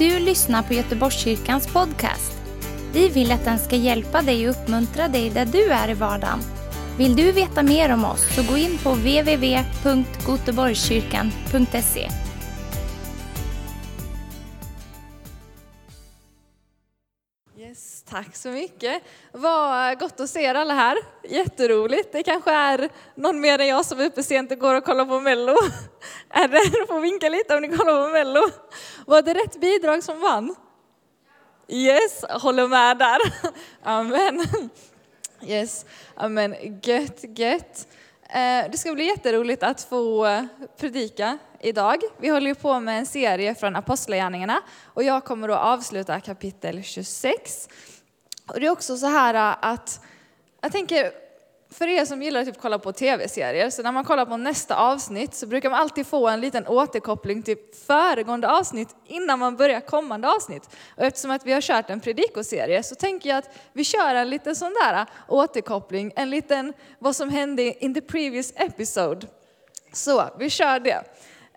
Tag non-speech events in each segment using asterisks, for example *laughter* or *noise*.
du lyssnar på Göteborgskyrkans podcast. Vi vill att den ska hjälpa dig och uppmuntra dig där du är i vardagen. Vill du veta mer om oss så gå in på www.goteborgskyrkan.se. tack så mycket. Vad gott att se er alla här. Jätteroligt. Det kanske är någon mer än jag som är uppe sent och går och kollar på Mello. *laughs* Är det? Du får vinka lite om ni kollar på Mello. Var det rätt bidrag som vann? Yes, håller med där. *laughs* Amen. *laughs* Yes, amen. Gött, gött. Eh, det ska bli jätteroligt att få eh, predika idag. Vi håller ju på med en serie från Apostlagärningarna och jag kommer att avsluta kapitel 26. Och det är också så här äh, att jag tänker, för er som gillar att typ kolla på tv-serier, så när man kollar på nästa avsnitt så brukar man alltid få en liten återkoppling till föregående avsnitt innan man börjar kommande avsnitt. Och eftersom att vi har kört en predikoserie så tänker jag att vi kör en liten sån där äh, återkoppling, en liten vad som hände in the previous episode. Så vi kör det.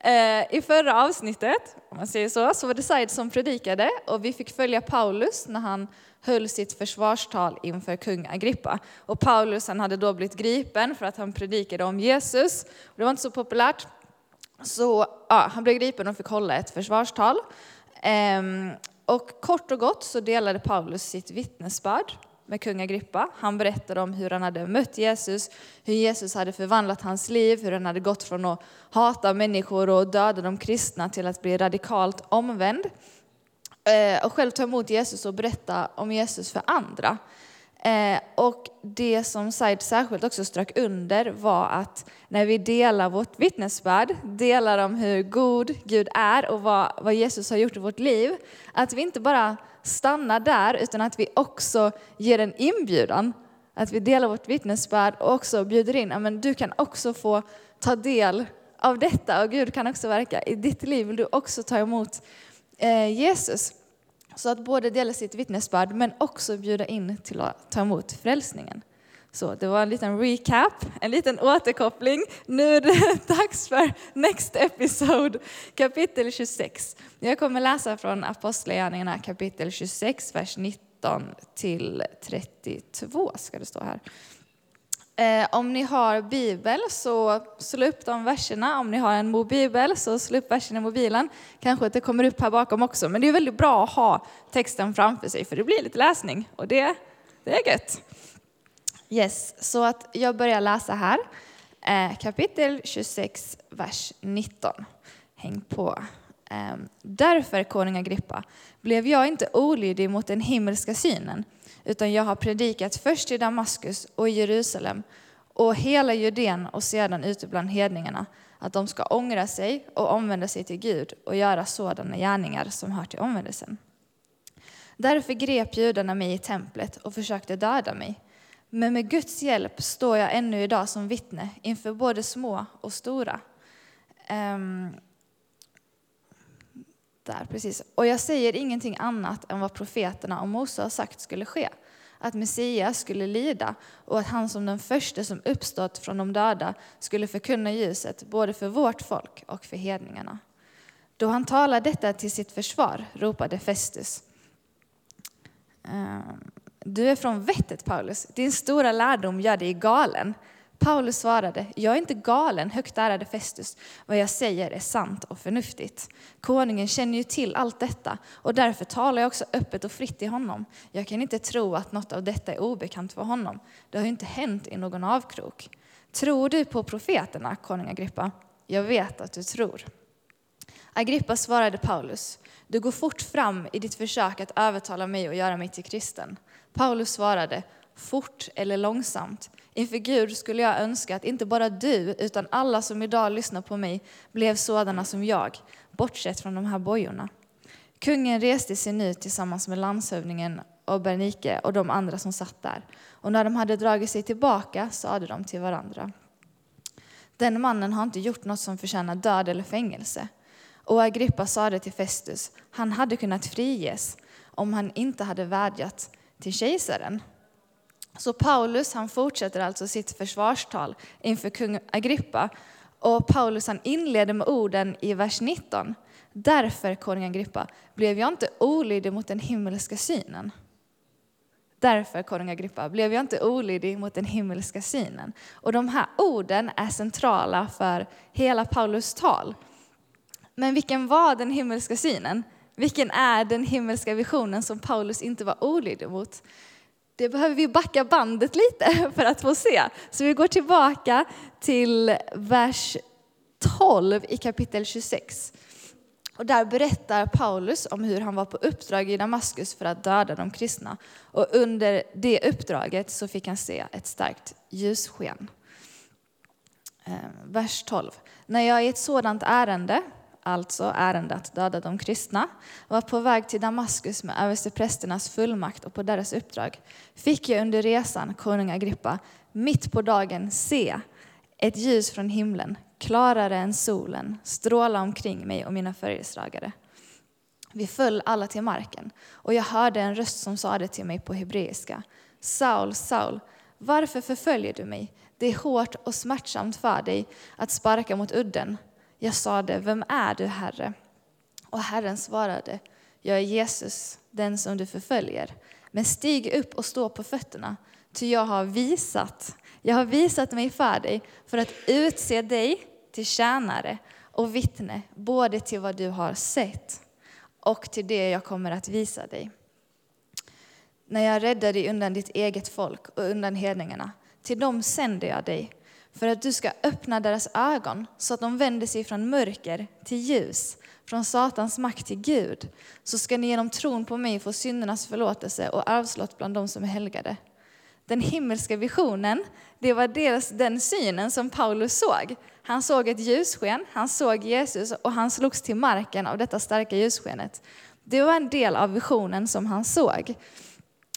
Eh, I förra avsnittet, om man säger så, så var det Said som predikade och vi fick följa Paulus när han höll sitt försvarstal inför kung Agrippa. Och Paulus han hade då blivit gripen för att han predikade om Jesus. Det var inte så populärt. Så ja, han blev gripen och fick hålla ett försvarstal. Ehm, och kort och gott så delade Paulus sitt vittnesbörd med kung Agrippa. Han berättade om hur han hade mött Jesus, hur Jesus hade förvandlat hans liv, hur han hade gått från att hata människor och döda de kristna till att bli radikalt omvänd. Eh, och själv ta emot Jesus och berätta om Jesus för andra. Eh, och det som Said särskilt också strök under var att när vi delar vårt vittnesbörd, delar om hur god Gud är och vad, vad Jesus har gjort i vårt liv, att vi inte bara stannar där utan att vi också ger en inbjudan. Att vi delar vårt vittnesbörd och också bjuder in, men du kan också få ta del av detta och Gud kan också verka i ditt liv. Vill du också ta emot Eh, Jesus. Så att både dela sitt vittnesbörd men också bjuda in till att ta emot frälsningen. Så det var en liten recap, en liten återkoppling. Nu är det *laughs* dags för next episode, kapitel 26. Jag kommer läsa från Apostlagärningarna kapitel 26, vers 19 till 32 ska det stå här. Eh, om ni har bibel så slå upp de verserna. Om ni har en mobilbibel så slå upp versen i mobilen. Kanske att det kommer upp här bakom också. Men det är väldigt bra att ha texten framför sig för det blir lite läsning och det, det är gött. Yes, så att jag börjar läsa här. Eh, kapitel 26, vers 19. Häng på. Eh, Därför, konung Agrippa, blev jag inte olydig mot den himmelska synen utan jag har predikat först i Damaskus och i Jerusalem och hela Judeen och sedan ute bland hedningarna att de ska ångra sig och omvända sig till Gud och göra sådana gärningar som hör till omvändelsen. Därför grep judarna mig i templet och försökte döda mig. Men med Guds hjälp står jag ännu idag som vittne inför både små och stora. Um, där, precis. Och jag säger ingenting annat än vad profeterna och Mose har sagt skulle ske. Att Messias skulle lida och att han som den första som uppstått från de döda skulle förkunna ljuset både för vårt folk och för hedningarna. Då han talade detta till sitt försvar ropade Festus. Ehm, du är från vettet, Paulus. Din stora lärdom gör dig galen. Paulus svarade, jag är inte galen, högt ärade Festus. Vad jag säger är sant och förnuftigt. Konungen känner ju till allt detta och därför talar jag också öppet och fritt till honom. Jag kan inte tro att något av detta är obekant för honom. Det har ju inte hänt i någon avkrok. Tror du på profeterna, konung Agrippa? Jag vet att du tror. Agrippa svarade Paulus, du går fort fram i ditt försök att övertala mig och göra mig till kristen. Paulus svarade, fort eller långsamt. Inför Gud skulle jag önska att inte bara du, utan alla som idag lyssnar på mig blev sådana som jag, bortsett från de här bojorna. Kungen reste sig nu tillsammans med landshövdingen och Bernike och de andra som satt där. Och när de hade dragit sig tillbaka sade de till varandra. Den mannen har inte gjort något som förtjänar död eller fängelse. Och Agrippa sade till Festus, han hade kunnat friges om han inte hade vädjat till kejsaren. Så Paulus han fortsätter alltså sitt försvarstal inför kung Agrippa. Och Paulus han inleder med orden i vers 19. Därför, konung Agrippa, blev jag inte olydig mot den himmelska synen. Därför, konung Agrippa, blev jag inte olydig mot den himmelska synen. Och de här orden är centrala för hela Paulus tal. Men vilken var den himmelska synen? Vilken är den himmelska visionen som Paulus inte var olydig mot? Det behöver vi backa bandet lite *laughs* för att få se. Så vi går tillbaka till vers 12 i kapitel 26. Och där berättar Paulus om hur han var på uppdrag i Damaskus för att döda de kristna. Och under det uppdraget så fick han se ett starkt ljussken. Eh, vers 12. När jag i ett sådant ärende, alltså ärende att döda de kristna, var på väg till Damaskus med översteprästernas fullmakt och på deras uppdrag, fick jag under resan, konung Agrippa, mitt på dagen se ett ljus från himlen klarare än solen, stråla omkring mig och mina följeslagare. Vi föll alla till marken, och jag hörde en röst som sade till mig på hebreiska. Saul, Saul, varför förföljer du mig? Det är hårt och smärtsamt för dig att sparka mot udden. Jag sade, vem är du, Herre? Och Herren svarade, jag är Jesus, den som du förföljer. Men stig upp och stå på fötterna, ty jag har visat, jag har visat mig för dig för att utse dig till tjänare och vittne både till vad du har sett och till det jag kommer att visa dig. När jag räddade dig undan ditt eget folk och undan hedningarna, till dem sände jag dig för att du ska öppna deras ögon så att de vänder sig från mörker till ljus, från Satans makt till Gud. Så ska ni genom tron på mig få syndernas förlåtelse och arvslott bland dem som är helgade. Den himmelska visionen, det var dels den synen som Paulus såg. Han såg ett ljussken, han såg Jesus och han slogs till marken av detta starka ljusskenet. Det var en del av visionen som han såg.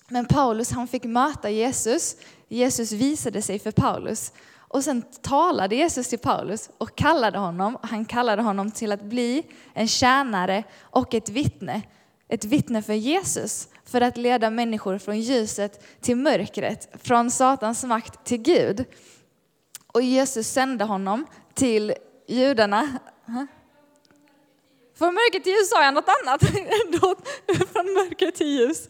Men Paulus han fick möta Jesus, Jesus visade sig för Paulus och sen talade Jesus till Paulus och kallade honom, han kallade honom till att bli en tjänare och ett vittne. Ett vittne för Jesus, för att leda människor från ljuset till mörkret, från Satans makt till Gud. Och Jesus sände honom till judarna. Från mörker till ljus sa jag något annat. *laughs* Från mörker till ljus.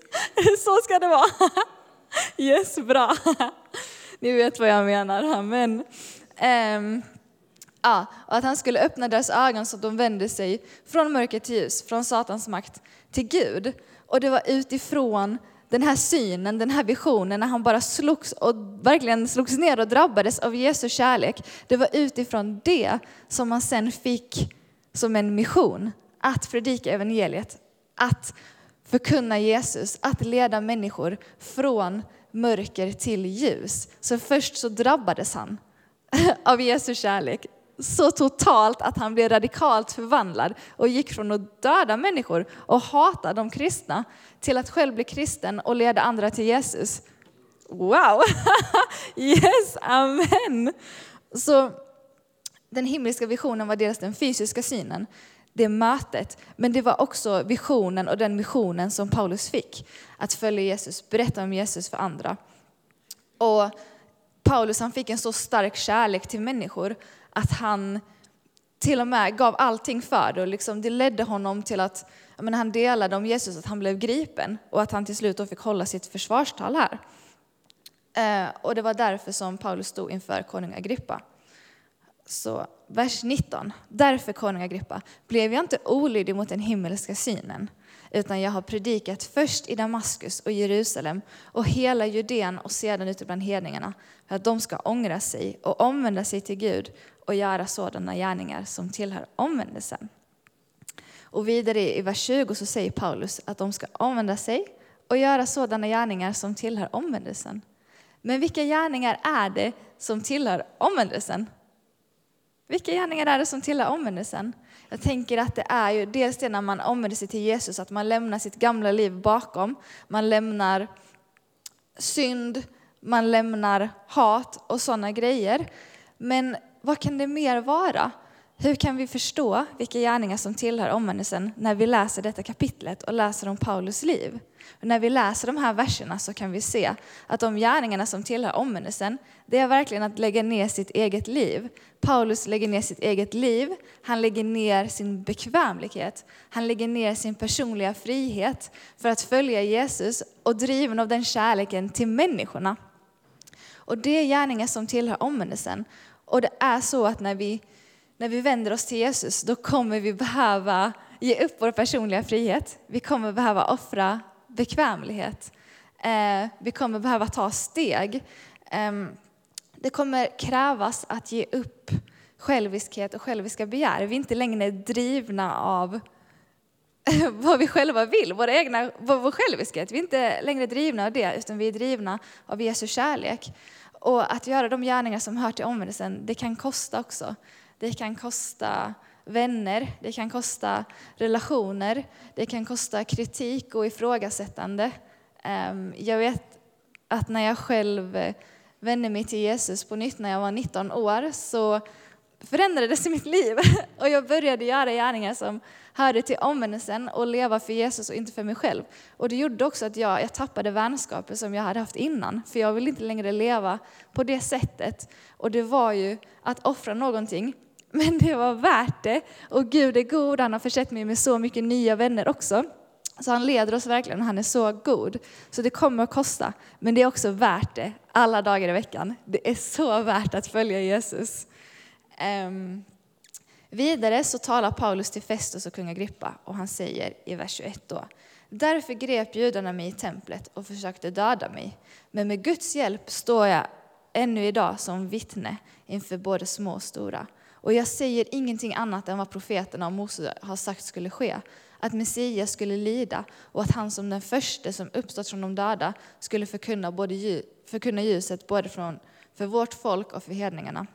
Så ska det vara. *laughs* Yes, bra. Ni vet vad jag menar. Amen. Um, ehm, ja, och att han skulle öppna deras ögon så att de vände sig från mörker till ljus, från Satans makt till Gud. Och det var utifrån den här synen, den här visionen, när han bara slogs och verkligen slogs ner och drabbades av Jesu kärlek. Det var utifrån det som man sen fick som en mission att predika evangeliet, att förkunna Jesus, att leda människor från mörker till ljus. Så först så drabbades han *laughs* av Jesu kärlek så totalt att han blev radikalt förvandlad och gick från att döda människor och hata de kristna till att själv bli kristen och leda andra till Jesus. Wow! *laughs* Yes, amen! Så den himmelska visionen var dels den fysiska synen, det mötet, men det var också visionen och den missionen som Paulus fick. Att följa Jesus, berätta om Jesus för andra. Och Paulus han fick en så stark kärlek till människor att han till och med gav allting för det. Och liksom det ledde honom till att men han delade om Jesus, att han blev gripen och att han till slut då fick hålla sitt försvarstal här. Eh, och det var därför som Paulus stod inför konung Agrippa. Så vers 19. Därför, konung Agrippa, blev jag inte olydig mot den himmelska synen, utan jag har predikat först i Damaskus och Jerusalem och hela Judeen och sedan ute bland hedningarna, för att de ska ångra sig och omvända sig till Gud och göra sådana gärningar som tillhör omvändelsen. Och vidare i vers 20 så säger Paulus att de ska omvända sig och göra sådana gärningar som tillhör omvändelsen. Men vilka gärningar är det som tillhör omvändelsen? Vilka gärningar är det som tillhör omvändelsen? Jag tänker att det är ju dels det när man omvänder sig till Jesus, att man lämnar sitt gamla liv bakom. Man lämnar synd, man lämnar hat och sådana grejer. Men vad kan det mer vara? Hur kan vi förstå vilka gärningar som tillhör omvändelsen när vi läser detta kapitlet och läser om Paulus liv? Och när vi läser de här verserna så kan vi se att de gärningarna som tillhör omvändelsen, det är verkligen att lägga ner sitt eget liv. Paulus lägger ner sitt eget liv, han lägger ner sin bekvämlighet, han lägger ner sin personliga frihet för att följa Jesus och driven av den kärleken till människorna. Och det är gärningar som tillhör omvändelsen. Och det är så att när vi, när vi vänder oss till Jesus, då kommer vi behöva ge upp vår personliga frihet. Vi kommer behöva offra bekvämlighet. Eh, vi kommer behöva ta steg. Eh, det kommer krävas att ge upp själviskhet och själviska begär. Vi är inte längre drivna av *laughs* vad vi själva vill, vår, egna, vår själviskhet. Vi är inte längre drivna av det, utan vi är drivna av Jesu kärlek. Och att göra de gärningar som hör till omvändelsen, det kan kosta också. Det kan kosta vänner, det kan kosta relationer, det kan kosta kritik och ifrågasättande. Ehm, jag vet att när jag själv eh, vände mig till Jesus på nytt när jag var 19 år så förändrades *laughs* mitt liv *laughs* och jag började göra gärningar som hörde till omvändelsen och leva för Jesus och inte för mig själv. Och det gjorde också att jag, jag tappade vänskaper som jag hade haft innan, för jag ville inte längre leva på det sättet. Och det var ju att offra någonting, *laughs* men det var värt det. Och Gud är god, han har försett mig med så mycket nya vänner också. Så han leder oss verkligen och han är så god. Så det kommer att kosta, men det är också värt det alla dagar i veckan. Det är så värt att följa Jesus. Um, vidare så talar Paulus till Festus och kung Agrippa och han säger i vers 21 då. Därför grep judarna mig i templet och försökte döda mig. Men med Guds hjälp står jag ännu idag som vittne inför både små och stora. Och jag säger ingenting annat än vad profeterna och Mose har sagt skulle ske. Att Messias skulle lida och att han som den första som uppstått från de döda skulle förkunna, både, förkunna ljuset både från, för vårt folk och för hedningarna.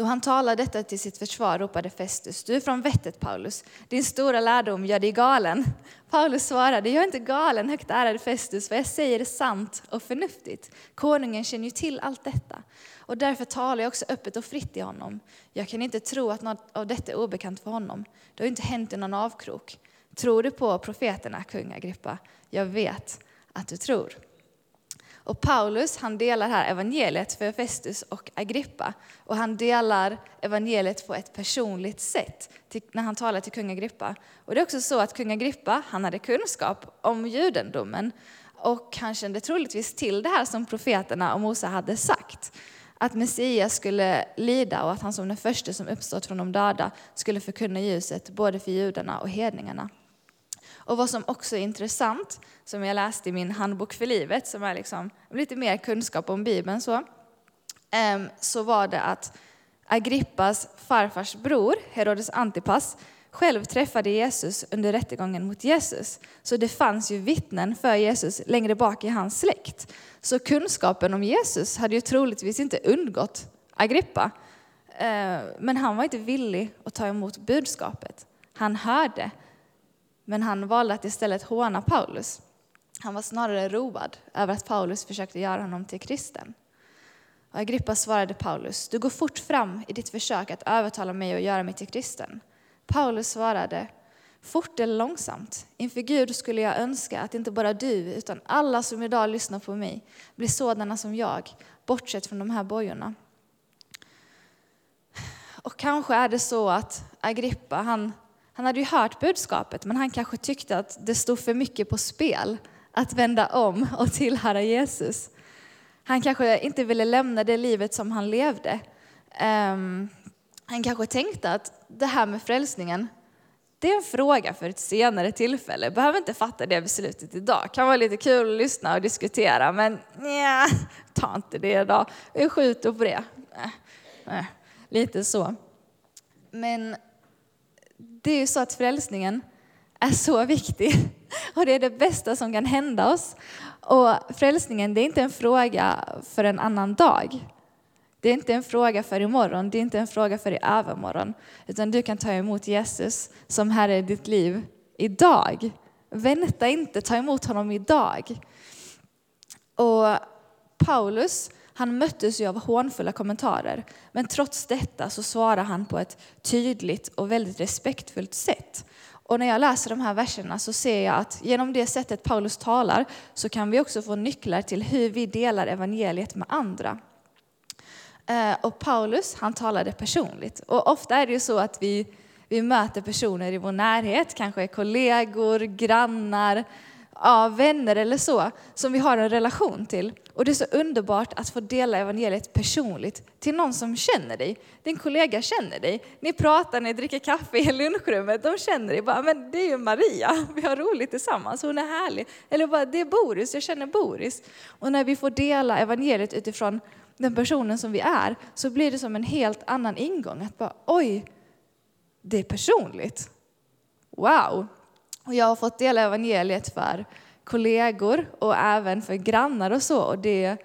Då han talade detta till sitt försvar ropade Festus, du är från vettet Paulus, din stora lärdom gör dig galen. Paulus svarade, jag är inte galen högt ärade Festus, för jag säger är sant och förnuftigt. Konungen känner ju till allt detta. Och därför talar jag också öppet och fritt i honom. Jag kan inte tro att något av detta är obekant för honom. Det har inte hänt i någon avkrok. Tror du på profeterna, kung Agrippa? Jag vet att du tror. Och Paulus han delar här evangeliet för Festus och Agrippa. Och han delar evangeliet på ett personligt sätt till, när han talar till kung Agrippa. Och det är också så att kung Agrippa han hade kunskap om judendomen och han kände troligtvis till det här som profeterna och Mose hade sagt. Att Messias skulle lida och att han som den första som uppstått från de döda skulle förkunna ljuset både för judarna och hedningarna. Och vad som också är intressant, som jag läste i min handbok för livet, som är liksom lite mer kunskap om Bibeln, så, ehm, så var det att Agrippas farfars bror, Herodes Antipas, själv träffade Jesus under rättegången mot Jesus. Så det fanns ju vittnen för Jesus längre bak i hans släkt. Så kunskapen om Jesus hade ju troligtvis inte undgått Agrippa. Ehm, men han var inte villig att ta emot budskapet. Han hörde, men han valde att istället håna Paulus. Han var snarare road över att Paulus försökte göra honom till kristen. Och Agrippa svarade Paulus, du går fort fram i ditt försök att övertala mig och göra mig till kristen. Paulus svarade, fort eller långsamt, inför Gud skulle jag önska att inte bara du, utan alla som idag lyssnar på mig, blir sådana som jag, bortsett från de här bojorna. Och kanske är det så att Agrippa, han han hade ju hört budskapet, men han kanske tyckte att det stod för mycket på spel att vända om och tillhöra Jesus. Han kanske inte ville lämna det livet som han levde. Um, han kanske tänkte att det här med frälsningen, det är en fråga för ett senare tillfälle. Behöver inte fatta det beslutet idag. Kan vara lite kul att lyssna och diskutera, men nja, ta inte det idag. Vi skjuter på det. Äh, äh, lite så. Men det är ju så att frälsningen är så viktig *laughs* och det är det bästa som kan hända oss. Och frälsningen, det är inte en fråga för en annan dag. Det är inte en fråga för imorgon, det är inte en fråga för i övermorgon. Utan du kan ta emot Jesus som Herre i ditt liv idag. Vänta inte, ta emot honom idag. Och Paulus, han möttes ju av hånfulla kommentarer, men trots detta så svarar han på ett tydligt och väldigt respektfullt sätt. Och när jag läser de här verserna så ser jag att genom det sättet Paulus talar så kan vi också få nycklar till hur vi delar evangeliet med andra. Eh, och Paulus, han talade personligt. Och ofta är det ju så att vi, vi möter personer i vår närhet, kanske kollegor, grannar, ja, vänner eller så, som vi har en relation till. Och det är så underbart att få dela evangeliet personligt till någon som känner dig. Din kollega känner dig. Ni pratar, ni dricker kaffe i lunchrummet, de känner dig. Bara, men det är ju Maria, *laughs* vi har roligt tillsammans, hon är härlig. Eller bara, det är Boris, jag känner Boris. Och när vi får dela evangeliet utifrån den personen som vi är, så blir det som en helt annan ingång. Att bara, oj, det är personligt. Wow! Och jag har fått dela evangeliet för kollegor och även för grannar och så. Och det,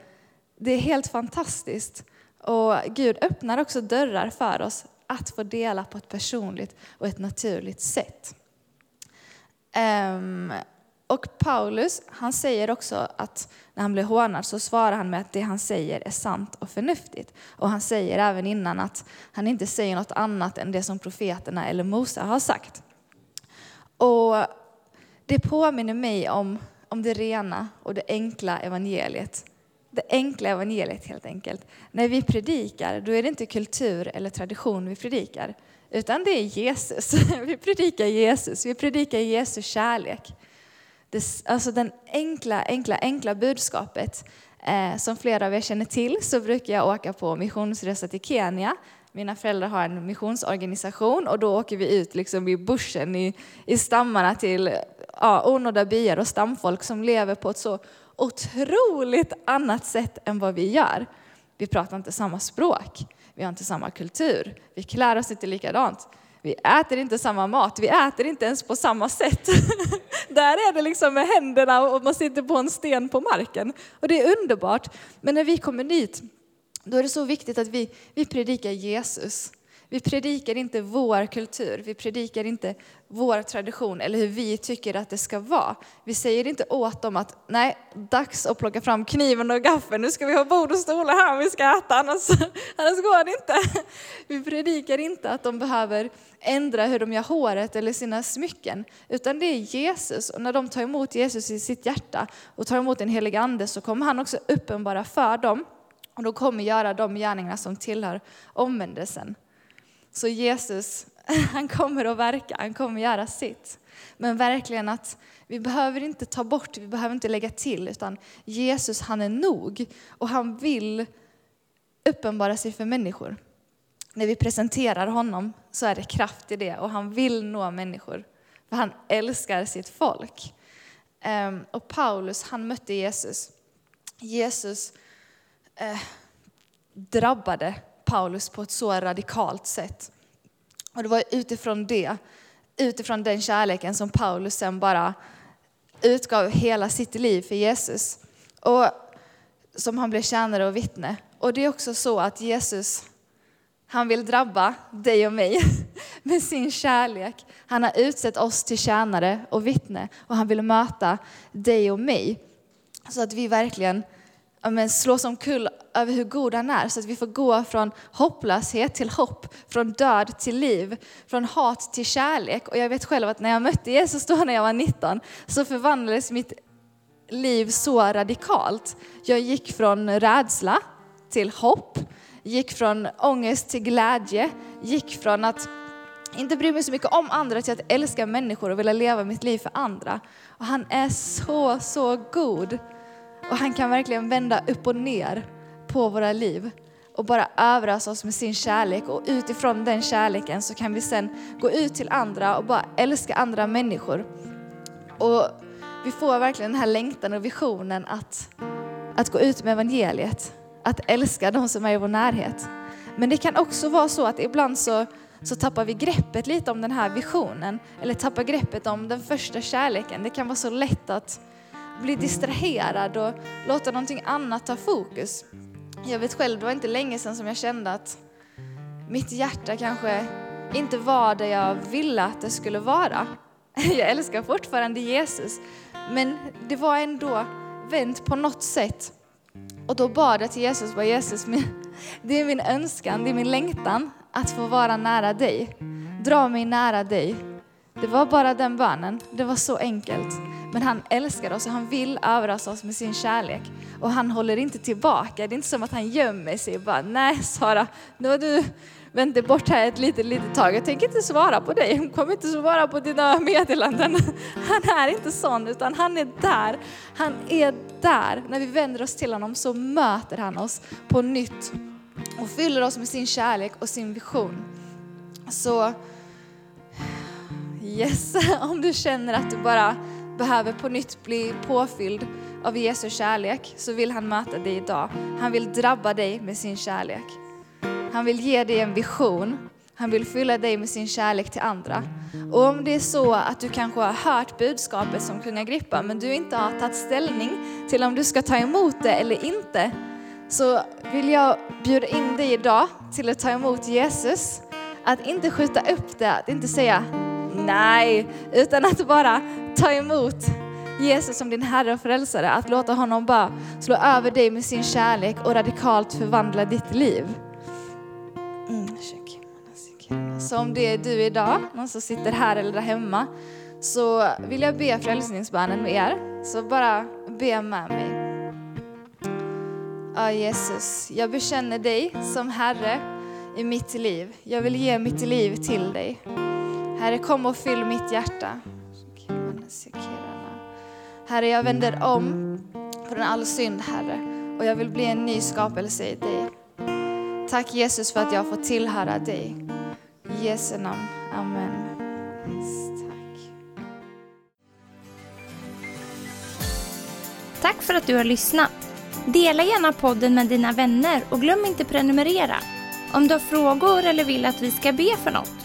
det är helt fantastiskt. Och Gud öppnar också dörrar för oss att få dela på ett personligt och ett naturligt sätt. Um, och Paulus, han säger också att när han blir hånad så svarar han med att det han säger är sant och förnuftigt. Och han säger även innan att han inte säger något annat än det som profeterna eller Mose har sagt. Och det påminner mig om, om det rena och det enkla evangeliet. Det enkla evangeliet helt enkelt. När vi predikar, då är det inte kultur eller tradition vi predikar, utan det är Jesus. *laughs* Vi predikar Jesus, vi predikar Jesu kärlek. Det, alltså den enkla, enkla, enkla budskapet eh, som flera av er känner till så brukar jag åka på missionsresa till Kenya mina föräldrar har en missionsorganisation och då åker vi ut liksom i bushen i, i stammarna till ja, onådda byar och stamfolk som lever på ett så otroligt annat sätt än vad vi gör. Vi pratar inte samma språk, vi har inte samma kultur, vi klär oss inte likadant. Vi äter inte samma mat, vi äter inte ens på samma sätt. *laughs* Där är det liksom med händerna och man sitter på en sten på marken. Och det är underbart. Men när vi kommer dit då är det så viktigt att vi, vi predikar Jesus. Vi predikar inte vår kultur, vi predikar inte vår tradition eller hur vi tycker att det ska vara. Vi säger inte åt dem att nej, dags att plocka fram kniven och gaffeln, nu ska vi ha bord och stolar här vi ska äta, annars, *laughs* annars går det inte. Vi predikar inte att de behöver ändra hur de gör håret eller sina smycken, utan det är Jesus. Och när de tar emot Jesus i sitt hjärta och tar emot den helige ande så kommer han också uppenbara för dem och de kommer göra de gärningar som tillhör omvändelsen. Så Jesus, *laughs* han kommer att verka, han kommer att göra sitt. Men verkligen att vi behöver inte ta bort, vi behöver inte lägga till, utan Jesus han är nog och han vill uppenbara sig för människor. När vi presenterar honom så är det kraft i det och han vill nå människor. För han älskar sitt folk. Ehm, och Paulus han mötte Jesus. Jesus eh, drabbade Paulus på ett så radikalt sätt. Och det var utifrån det, utifrån den kärleken som Paulus sen bara utgav hela sitt liv för Jesus. Och som han blev tjänare och vittne. Och det är också så att Jesus, han vill drabba dig och mig *laughs* med sin kärlek. Han har utsett oss till tjänare och vittne och han vill möta dig och mig. Så att vi verkligen men, slås omkull över hur god han är så att vi får gå från hopplöshet till hopp, från död till liv, från hat till kärlek. Och jag vet själv att när jag mötte Jesus då när jag var 19 så förvandlades mitt liv så radikalt. Jag gick från rädsla till hopp, gick från ångest till glädje, gick från att inte bry mig så mycket om andra till att älska människor och vilja leva mitt liv för andra. Och han är så, så god. Och han kan verkligen vända upp och ner på våra liv och bara överösa oss med sin kärlek och utifrån den kärleken så kan vi sen gå ut till andra och bara älska andra människor. Och vi får verkligen den här längtan och visionen att, att gå ut med evangeliet, att älska de som är i vår närhet. Men det kan också vara så att ibland så, så tappar vi greppet lite om den här visionen eller tappar greppet om den första kärleken. Det kan vara så lätt att bli distraherad och låta någonting annat ta fokus. Jag vet själv, det var inte länge sedan som jag kände att mitt hjärta kanske inte var det jag ville att det skulle vara. *laughs* Jag älskar fortfarande Jesus, men det var ändå vänt på något sätt Och då bad jag till Jesus, bara Jesus, *laughs* det är min önskan, det är min längtan att få vara nära dig. Dra mig nära dig. Det var bara den bönen, det var så enkelt. Men han älskar oss och han vill överraska oss med sin kärlek. Och han håller inte tillbaka, det är inte som att han gömmer sig och bara, nej Sara, nu har du vänt dig bort här ett litet, litet tag. Jag tänker inte svara på dig, jag kommer inte svara på dina meddelanden. *laughs* Han är inte sån, utan han är där. Han är där. När vi vänder oss till honom så möter han oss på nytt och fyller oss med sin kärlek och sin vision. Så yes, *laughs* om du känner att du bara behöver på nytt bli påfylld av Jesu kärlek så vill han möta dig idag. Han vill drabba dig med sin kärlek. Han vill ge dig en vision. Han vill fylla dig med sin kärlek till andra. Och om det är så att du kanske har hört budskapet som kung Agrippa men du inte har tagit ställning till om du ska ta emot det eller inte så vill jag bjuda in dig idag till att ta emot Jesus. Att inte skjuta upp det, att inte säga nej, utan att bara ta emot Jesus som din Herre och Frälsare. Att låta honom bara slå över dig med sin kärlek och radikalt förvandla ditt liv. Mm, så om det är du idag, någon som sitter här eller där hemma, så vill jag be frälsningsbönen med er. Så bara be med mig. Ja, Jesus, jag bekänner dig som Herre i mitt liv. Jag vill ge mitt liv till dig. Herre, kom och fyll mitt hjärta. Herre, jag vänder om från all synd, Herre, och jag vill bli en ny skapelse i dig. Tack Jesus för att jag får tillhöra dig. I Jesu namn. Amen. Tack. tack för att du har lyssnat. Dela gärna podden med dina vänner och glöm inte prenumerera. Om du har frågor eller vill att vi ska be för något